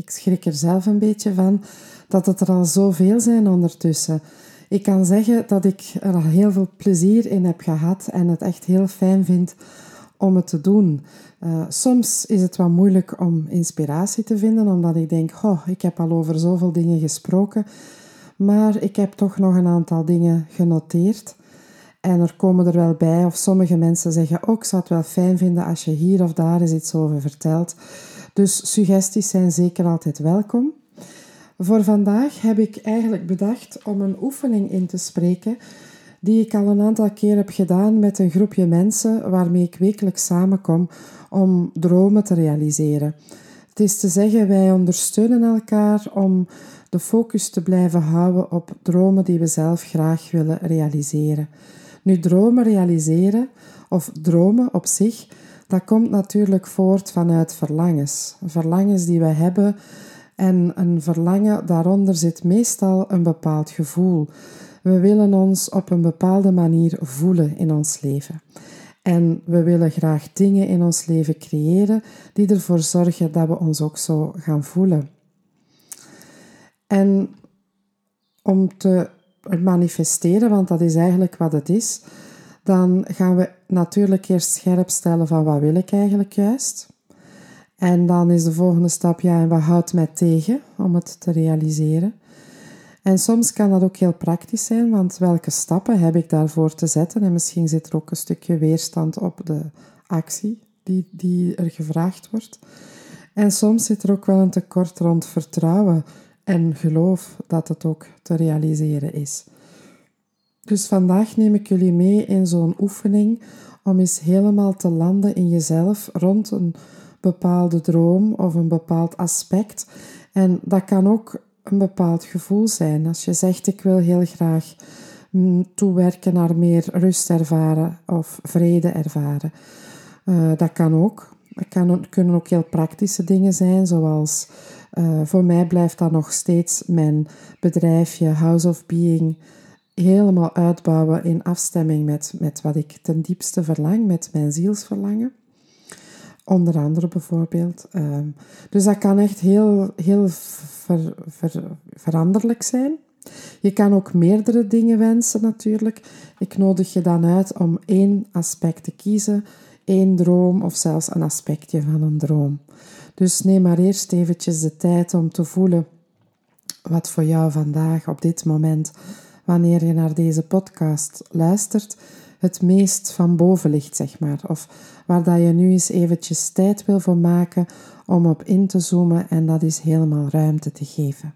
ik schrik er zelf een beetje van dat het er al zoveel zijn ondertussen. Ik kan zeggen dat ik er al heel veel plezier in heb gehad en het echt heel fijn vind om het te doen. Uh, soms is het wat moeilijk om inspiratie te vinden, omdat ik denk, oh, ik heb al over zoveel dingen gesproken, maar ik heb toch nog een aantal dingen genoteerd. En er komen er wel bij, of sommige mensen zeggen ook, ik zou het wel fijn vinden als je hier of daar eens iets over vertelt. Dus suggesties zijn zeker altijd welkom. Voor vandaag heb ik eigenlijk bedacht om een oefening in te spreken die ik al een aantal keer heb gedaan met een groepje mensen waarmee ik wekelijks samenkom om dromen te realiseren. Het is te zeggen, wij ondersteunen elkaar om de focus te blijven houden op dromen die we zelf graag willen realiseren. Nu, dromen realiseren of dromen op zich, dat komt natuurlijk voort vanuit verlangens. Verlangens die we hebben en een verlangen daaronder zit meestal een bepaald gevoel. We willen ons op een bepaalde manier voelen in ons leven. En we willen graag dingen in ons leven creëren die ervoor zorgen dat we ons ook zo gaan voelen. En om te manifesteren, want dat is eigenlijk wat het is, dan gaan we natuurlijk eerst scherp stellen van wat wil ik eigenlijk juist. En dan is de volgende stap, ja, en wat houdt mij tegen om het te realiseren? En soms kan dat ook heel praktisch zijn, want welke stappen heb ik daarvoor te zetten? En misschien zit er ook een stukje weerstand op de actie die, die er gevraagd wordt. En soms zit er ook wel een tekort rond vertrouwen en geloof dat het ook te realiseren is. Dus vandaag neem ik jullie mee in zo'n oefening om eens helemaal te landen in jezelf rond een bepaalde droom of een bepaald aspect. En dat kan ook een bepaald gevoel zijn. Als je zegt ik wil heel graag mm, toewerken naar meer rust ervaren of vrede ervaren. Uh, dat kan ook. Het kan, kunnen ook heel praktische dingen zijn, zoals uh, voor mij blijft dat nog steeds mijn bedrijfje House of Being helemaal uitbouwen in afstemming met, met wat ik ten diepste verlang, met mijn zielsverlangen. Onder andere bijvoorbeeld. Ehm, dus dat kan echt heel, heel ver, ver, veranderlijk zijn. Je kan ook meerdere dingen wensen natuurlijk. Ik nodig je dan uit om één aspect te kiezen, één droom of zelfs een aspectje van een droom. Dus neem maar eerst eventjes de tijd om te voelen wat voor jou vandaag op dit moment wanneer je naar deze podcast luistert, het meest van boven ligt, zeg maar. Of waar dat je nu eens eventjes tijd wil voor maken om op in te zoomen en dat is helemaal ruimte te geven.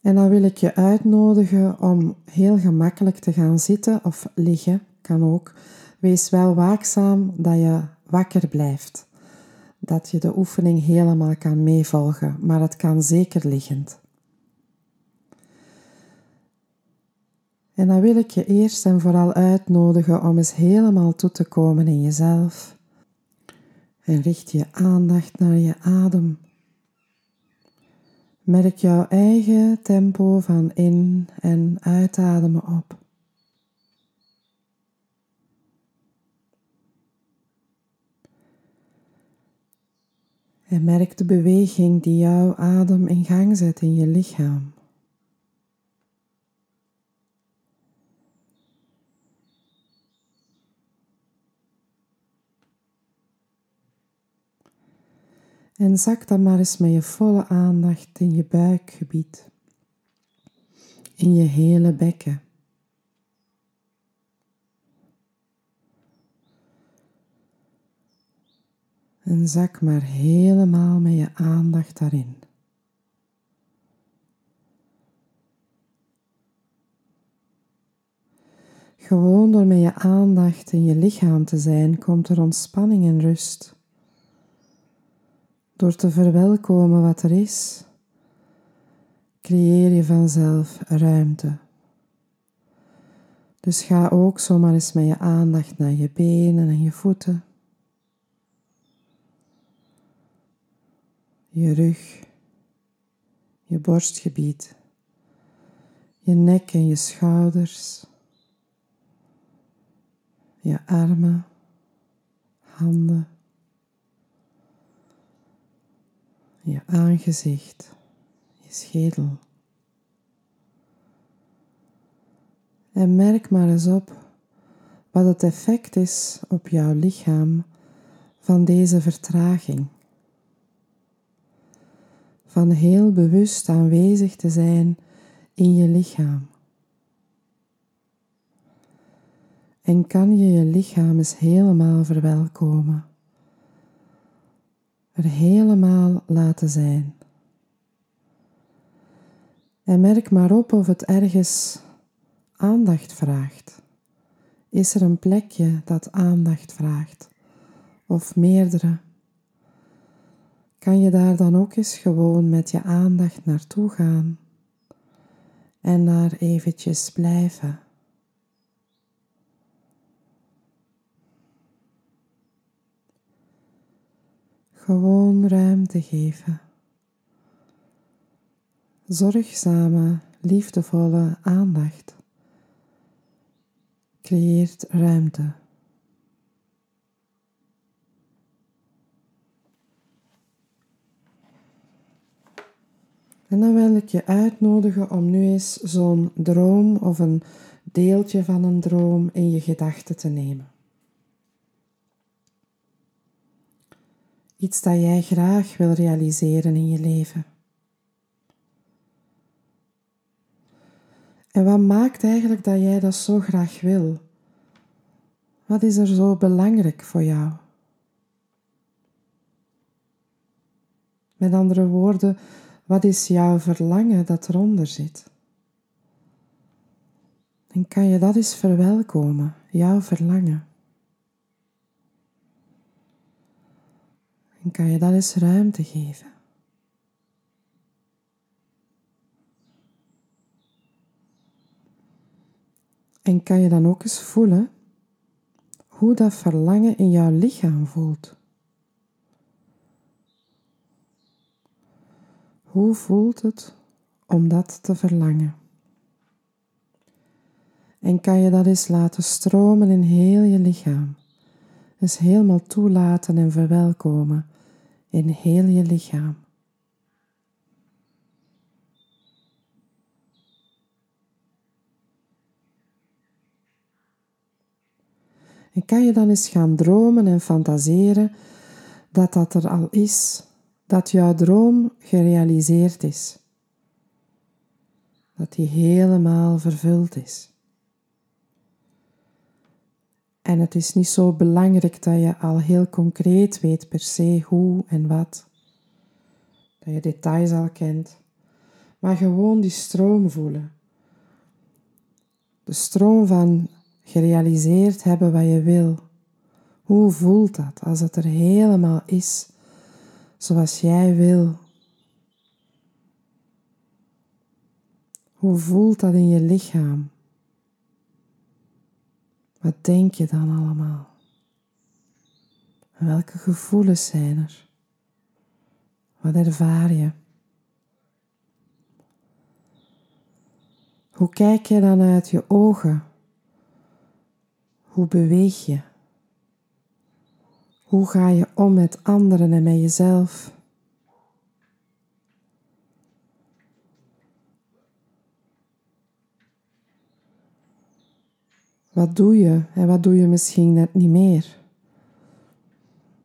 En dan wil ik je uitnodigen om heel gemakkelijk te gaan zitten of liggen, kan ook. Wees wel waakzaam dat je wakker blijft dat je de oefening helemaal kan meevolgen, maar het kan zeker liggend. En dan wil ik je eerst en vooral uitnodigen om eens helemaal toe te komen in jezelf. En richt je aandacht naar je adem. Merk jouw eigen tempo van in- en uitademen op. En merk de beweging die jouw adem in gang zet in je lichaam. En zak dan maar eens met je volle aandacht in je buikgebied, in je hele bekken. En zak maar helemaal met je aandacht daarin. Gewoon door met je aandacht in je lichaam te zijn, komt er ontspanning en rust. Door te verwelkomen wat er is, creëer je vanzelf ruimte. Dus ga ook zomaar eens met je aandacht naar je benen en je voeten, je rug, je borstgebied, je nek en je schouders, je armen, handen, je aangezicht, je schedel. En merk maar eens op wat het effect is op jouw lichaam van deze vertraging. Van heel bewust aanwezig te zijn in je lichaam. En kan je je lichaam eens helemaal verwelkomen. Er helemaal laten zijn. En merk maar op of het ergens aandacht vraagt? Is er een plekje dat aandacht vraagt? Of meerdere? Kan je daar dan ook eens gewoon met je aandacht naartoe gaan en daar eventjes blijven? Gewoon ruimte geven. Zorgzame, liefdevolle aandacht creëert ruimte. En dan wil ik je uitnodigen om nu eens zo'n droom of een deeltje van een droom in je gedachten te nemen. Iets dat jij graag wil realiseren in je leven. En wat maakt eigenlijk dat jij dat zo graag wil? Wat is er zo belangrijk voor jou? Met andere woorden, wat is jouw verlangen dat eronder zit? En kan je dat eens verwelkomen, jouw verlangen? En kan je dat eens ruimte geven? En kan je dan ook eens voelen hoe dat verlangen in jouw lichaam voelt? Hoe voelt het om dat te verlangen? En kan je dat eens laten stromen in heel je lichaam? Eens helemaal toelaten en verwelkomen in heel je lichaam. En kan je dan eens gaan dromen en fantaseren dat dat er al is, dat jouw droom gerealiseerd is, dat die helemaal vervuld is. En het is niet zo belangrijk dat je al heel concreet weet per se hoe en wat, dat je details al kent, maar gewoon die stroom voelen. De stroom van gerealiseerd hebben wat je wil. Hoe voelt dat als het er helemaal is zoals jij wil? Hoe voelt dat in je lichaam? Wat denk je dan allemaal? welke gevoelens zijn er? Wat ervaar je? Hoe kijk je dan uit je ogen? Hoe beweeg je? Hoe ga je om met anderen en met jezelf? Wat doe je en wat doe je misschien net niet meer?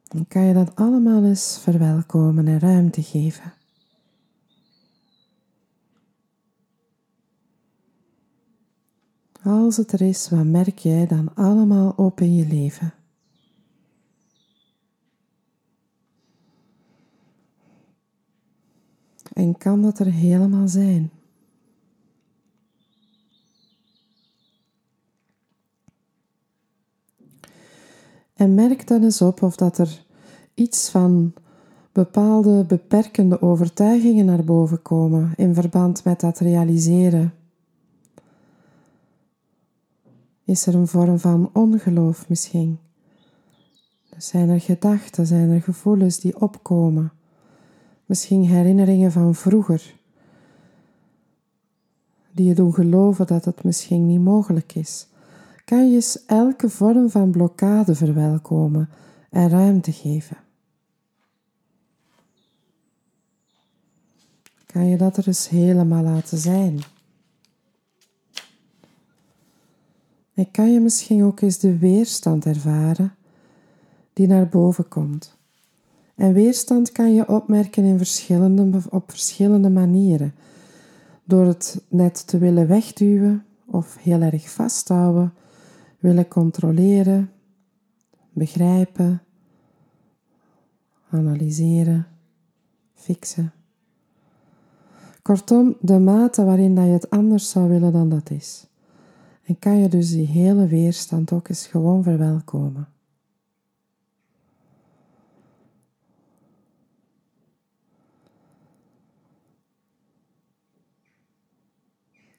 Dan kan je dat allemaal eens verwelkomen en ruimte geven. Als het er is, wat merk jij dan allemaal op in je leven? En kan dat er helemaal zijn? En merk dan eens op of dat er iets van bepaalde beperkende overtuigingen naar boven komen in verband met dat realiseren. Is er een vorm van ongeloof misschien? Zijn er gedachten, zijn er gevoelens die opkomen? Misschien herinneringen van vroeger, die je doen geloven dat het misschien niet mogelijk is. Kan je eens elke vorm van blokkade verwelkomen en ruimte geven? Kan je dat er eens helemaal laten zijn? En kan je misschien ook eens de weerstand ervaren die naar boven komt. En weerstand kan je opmerken in verschillende, op verschillende manieren. Door het net te willen wegduwen of heel erg vasthouden, willen controleren, begrijpen, analyseren, fixen. Kortom, de mate waarin dat je het anders zou willen dan dat is. En kan je dus die hele weerstand ook eens gewoon verwelkomen.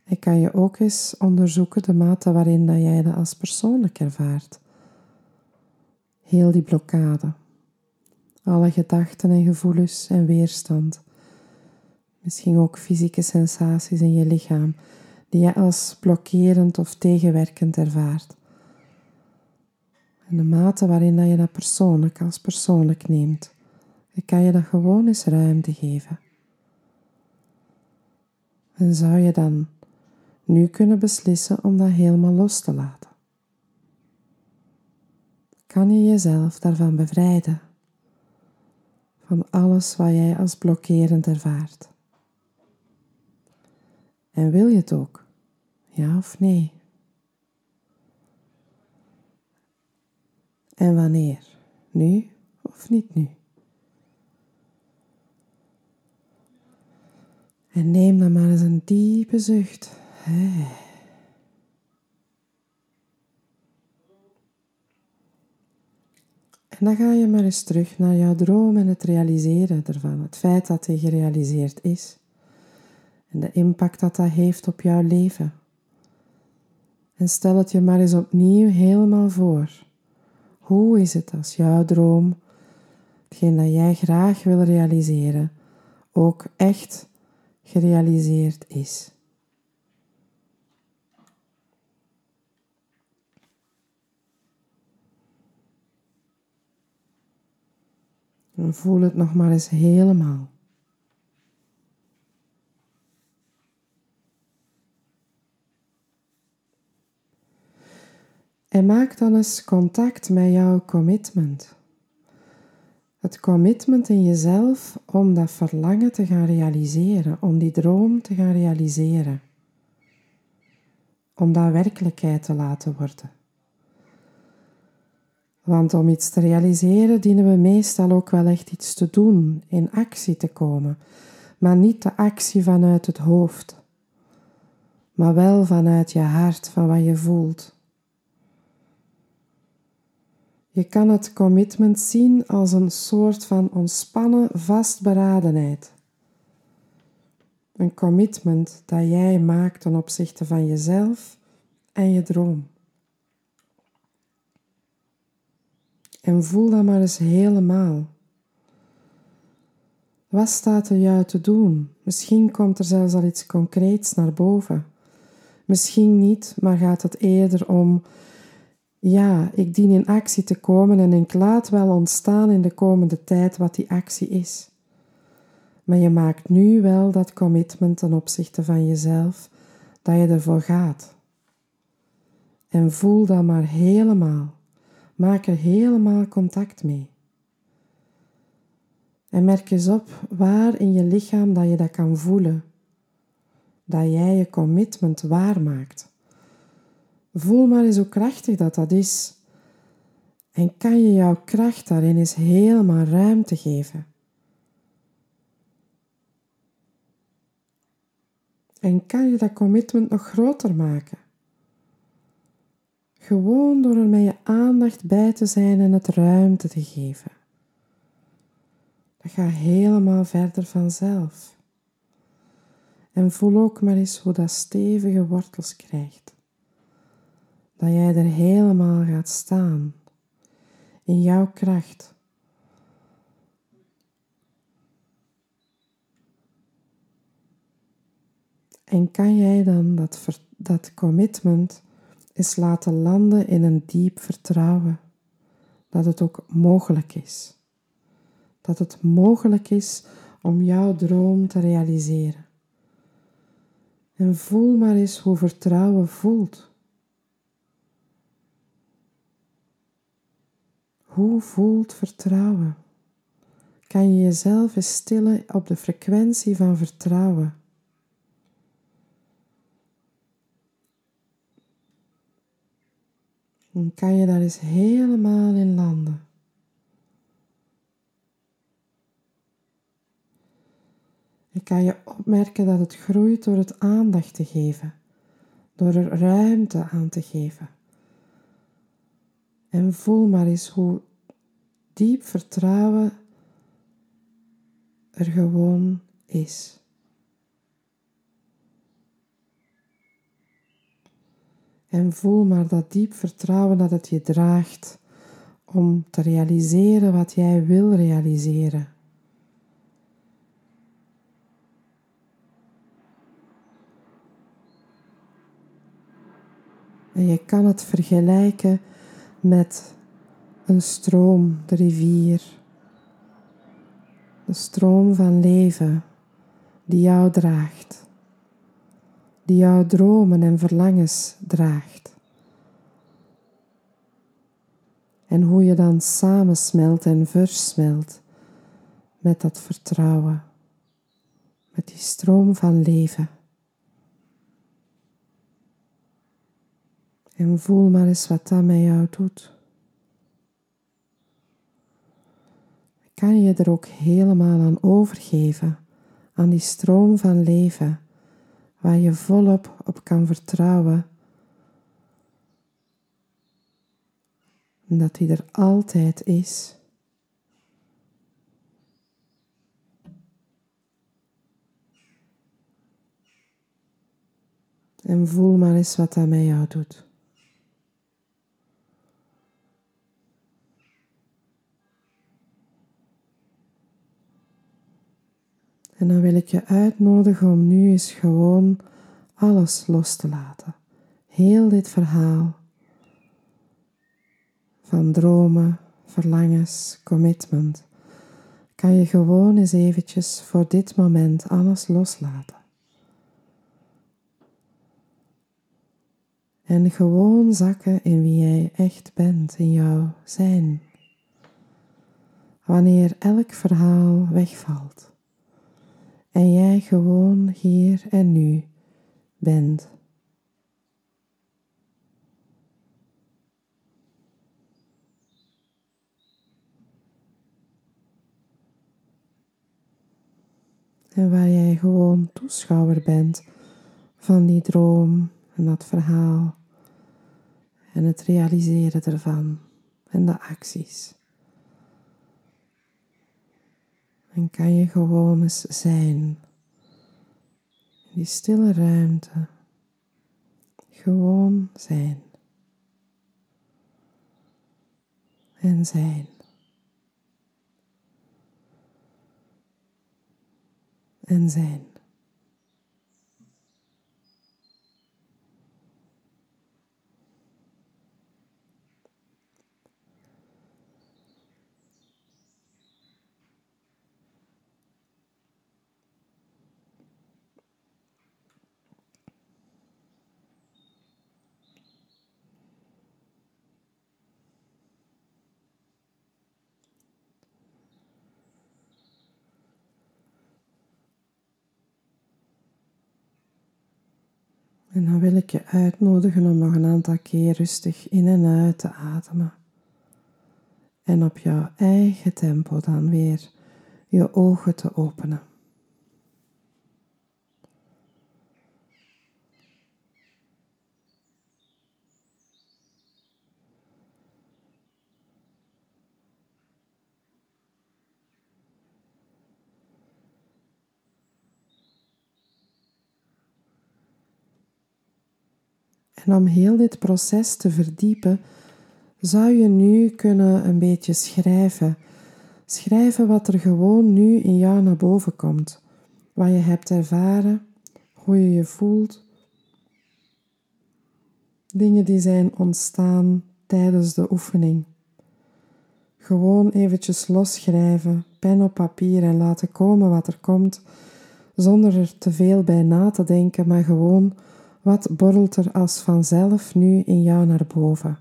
En kan je ook eens onderzoeken de mate waarin dat jij dat als persoonlijk ervaart. Heel die blokkade. Alle gedachten en gevoelens en weerstand. Misschien ook fysieke sensaties in je lichaam die je als blokkerend of tegenwerkend ervaart. En de mate waarin dat je dat persoonlijk als persoonlijk neemt, dan kan je dat gewoon eens ruimte geven. En zou je dan nu kunnen beslissen om dat helemaal los te laten? Kan je jezelf daarvan bevrijden? Van alles wat jij als blokkerend ervaart? En wil je het ook? Ja of nee? En wanneer? Nu of niet nu? En neem dan maar eens een diepe zucht. En dan ga je maar eens terug naar jouw droom en het realiseren ervan. Het feit dat hij gerealiseerd is en de impact dat dat heeft op jouw leven. En stel het je maar eens opnieuw helemaal voor. Hoe is het als jouw droom, hetgeen dat jij graag wil realiseren, ook echt gerealiseerd is? Voel het nog maar eens helemaal. En maak dan eens contact met jouw commitment. Het commitment in jezelf om dat verlangen te gaan realiseren, om die droom te gaan realiseren. Om dat werkelijkheid te laten worden. Want om iets te realiseren dienen we meestal ook wel echt iets te doen, in actie te komen. Maar niet de actie vanuit het hoofd, maar wel vanuit je hart, van wat je voelt. Je kan het commitment zien als een soort van ontspannen vastberadenheid. Een commitment dat jij maakt ten opzichte van jezelf en je droom. En voel dat maar eens helemaal. Wat staat er jou te doen? Misschien komt er zelfs al iets concreets naar boven. Misschien niet, maar gaat het eerder om ja, ik dien in actie te komen en ik laat wel ontstaan in de komende tijd wat die actie is. Maar je maakt nu wel dat commitment ten opzichte van jezelf, dat je ervoor gaat. En voel dat maar helemaal. Maak er helemaal contact mee. En merk eens op waar in je lichaam dat je dat kan voelen. Dat jij je commitment waarmaakt. Voel maar eens hoe krachtig dat dat is. En kan je jouw kracht daarin eens helemaal ruimte geven. En kan je dat commitment nog groter maken? Gewoon door er met je aandacht bij te zijn en het ruimte te geven. Dat gaat helemaal verder vanzelf. En voel ook maar eens hoe dat stevige wortels krijgt. Dat jij er helemaal gaat staan. In jouw kracht. En kan jij dan dat, dat commitment eens laten landen in een diep vertrouwen dat het ook mogelijk is. Dat het mogelijk is om jouw droom te realiseren. En voel maar eens hoe vertrouwen voelt. Hoe voelt vertrouwen? Kan je jezelf eens stillen op de frequentie van vertrouwen? Dan kan je daar eens helemaal in landen. En kan je opmerken dat het groeit door het aandacht te geven, door er ruimte aan te geven. En voel maar eens hoe diep vertrouwen er gewoon is. En voel maar dat diep vertrouwen dat het je draagt om te realiseren wat jij wil realiseren. En je kan het vergelijken met een stroom, de rivier. De stroom van leven die jou draagt die jouw dromen en verlangens draagt. En hoe je dan samensmelt en versmelt met dat vertrouwen, met die stroom van leven. En voel maar eens wat dat met jou doet. Kan je er ook helemaal aan overgeven, aan die stroom van leven waar je volop op kan vertrouwen. Dat hij er altijd is. En voel maar eens wat dat met jou doet. En dan wil ik je uitnodigen om nu eens gewoon alles los te laten. Heel dit verhaal van dromen, verlangens, commitment, kan je gewoon eens eventjes voor dit moment alles loslaten. En gewoon zakken in wie jij echt bent, in jouw zijn. Wanneer elk verhaal wegvalt en jij gewoon hier en nu bent. En waar jij gewoon toeschouwer bent van die droom en dat verhaal en het realiseren ervan en de acties. En kan je gewoon eens zijn. In die stille ruimte. Gewoon zijn. En zijn. En zijn. En dan wil ik je uitnodigen om nog een aantal keer rustig in en uit te ademen. En op jouw eigen tempo dan weer je ogen te openen. En om heel dit proces te verdiepen, zou je nu kunnen een beetje schrijven. Schrijven wat er gewoon nu in jou naar boven komt. Wat je hebt ervaren, hoe je je voelt. Dingen die zijn ontstaan tijdens de oefening. Gewoon eventjes losschrijven, pen op papier en laten komen wat er komt, zonder er te veel bij na te denken, maar gewoon wat borrelt er als vanzelf nu in jou naar boven.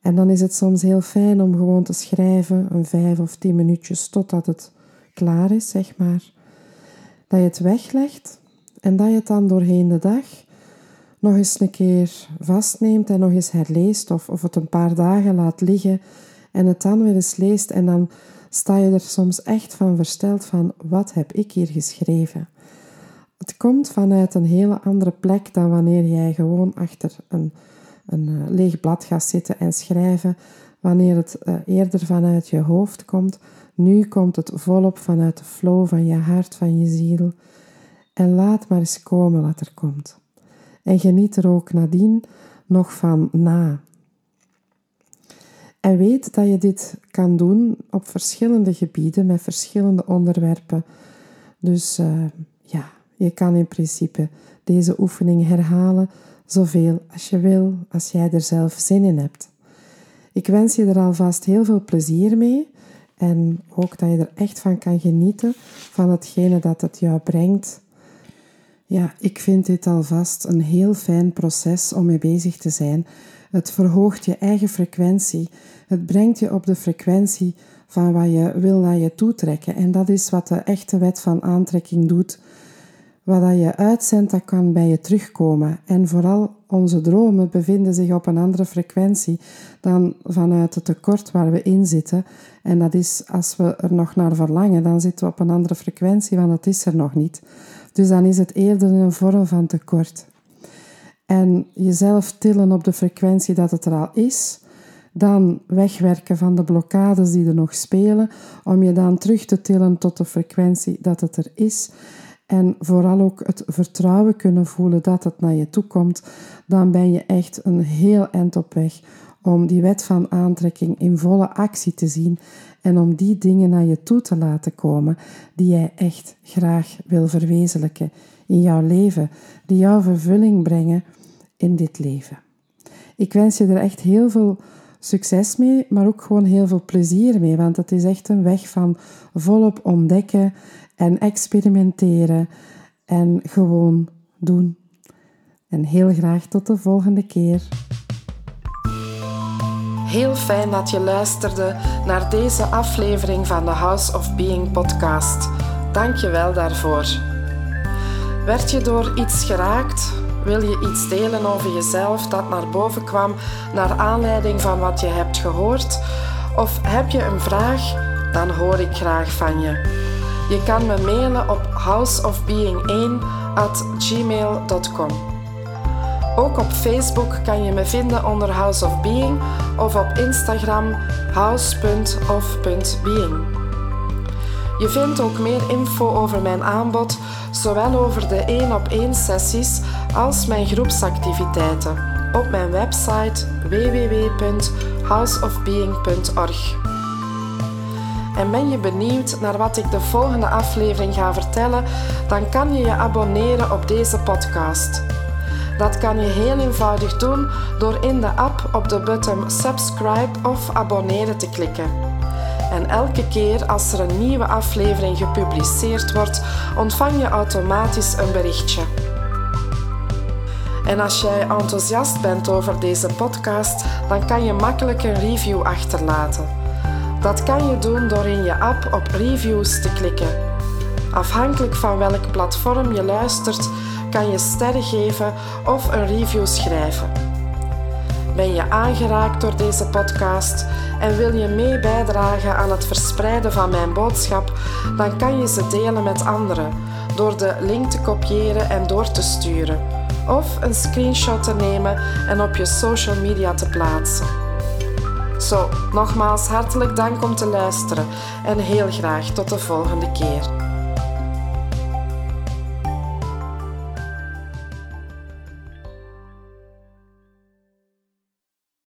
En dan is het soms heel fijn om gewoon te schrijven, een vijf of tien minuutjes totdat het klaar is, zeg maar. Dat je het weglegt en dat je het dan doorheen de dag nog eens een keer vastneemt en nog eens herleest of, of het een paar dagen laat liggen en het dan weer eens leest en dan sta je er soms echt van versteld van wat heb ik hier geschreven. Het komt vanuit een hele andere plek dan wanneer jij gewoon achter een, een uh, leeg blad gaat zitten en schrijven, wanneer het uh, eerder vanuit je hoofd komt. Nu komt het volop vanuit de flow van je hart, van je ziel. En laat maar eens komen wat er komt. En geniet er ook nadien nog van na. En weet dat je dit kan doen op verschillende gebieden met verschillende onderwerpen. Dus ja, je kan in principe deze oefening herhalen zoveel als je wil, als jij er zelf zin in hebt. Ik wens je er alvast heel veel plezier mee en ook dat je er echt van kan genieten van hetgene dat het jou brengt. Ja, ik vind dit alvast een heel fijn proces om mee bezig te zijn. Het verhoogt je eigen frequentie. Het brengt je op de frequentie van wat je wil naar je toetrekken. En dat is wat de echte wet van aantrekking doet. Wat je uitzendt, dat kan bij je terugkomen. En vooral onze dromen bevinden zich op een andere frequentie dan vanuit het tekort waar we in zitten. En dat is, als we er nog naar verlangen, dan zitten we op een andere frequentie, want dat is er nog niet. Dus dan is het eerder een vorm van tekort. En jezelf tillen op de frequentie dat het er al is, dan wegwerken van de blokkades die er nog spelen, om je dan terug te tillen tot de frequentie dat het er is. En vooral ook het vertrouwen kunnen voelen dat het naar je toe komt, dan ben je echt een heel eind op weg om die wet van aantrekking in volle actie te zien en om die dingen naar je toe te laten komen die jij echt graag wil verwezenlijken in jouw leven, die jouw vervulling brengen in dit leven. Ik wens je er echt heel veel succes mee, maar ook gewoon heel veel plezier mee, want het is echt een weg van volop ontdekken en experimenteren en gewoon doen. En heel graag tot de volgende keer. Heel fijn dat je luisterde naar deze aflevering van de House of Being podcast. Dank je wel daarvoor. Werd je door iets geraakt? Wil je iets delen over jezelf dat naar boven kwam naar aanleiding van wat je hebt gehoord? Of heb je een vraag? Dan hoor ik graag van je. Je kan me mailen op houseofbeing1 at gmail.com. Ook op Facebook kan je me vinden onder House of Being of op Instagram house.of.being. Je vindt ook meer info over mijn aanbod, zowel over de 1 op 1 sessies als mijn groepsactiviteiten op mijn website www.houseofbeing.org. En ben je benieuwd naar wat ik de volgende aflevering ga vertellen, dan kan je je abonneren op deze podcast. Dat kan je heel eenvoudig doen door in de app op de button subscribe of abonneren te klikken. En elke keer als er een nieuwe aflevering gepubliceerd wordt, ontvang je automatisch een berichtje. En als jij enthousiast bent over deze podcast, dan kan je makkelijk een review achterlaten. Dat kan je doen door in je app op reviews te klikken. Afhankelijk van welk platform je luistert, kan je sterren geven of een review schrijven. Ben je aangeraakt door deze podcast en wil je mee bijdragen aan het verspreiden van mijn boodschap, dan kan je ze delen met anderen door de link te kopiëren en door te sturen, of een screenshot te nemen en op je social media te plaatsen. Zo, nogmaals hartelijk dank om te luisteren en heel graag tot de volgende keer.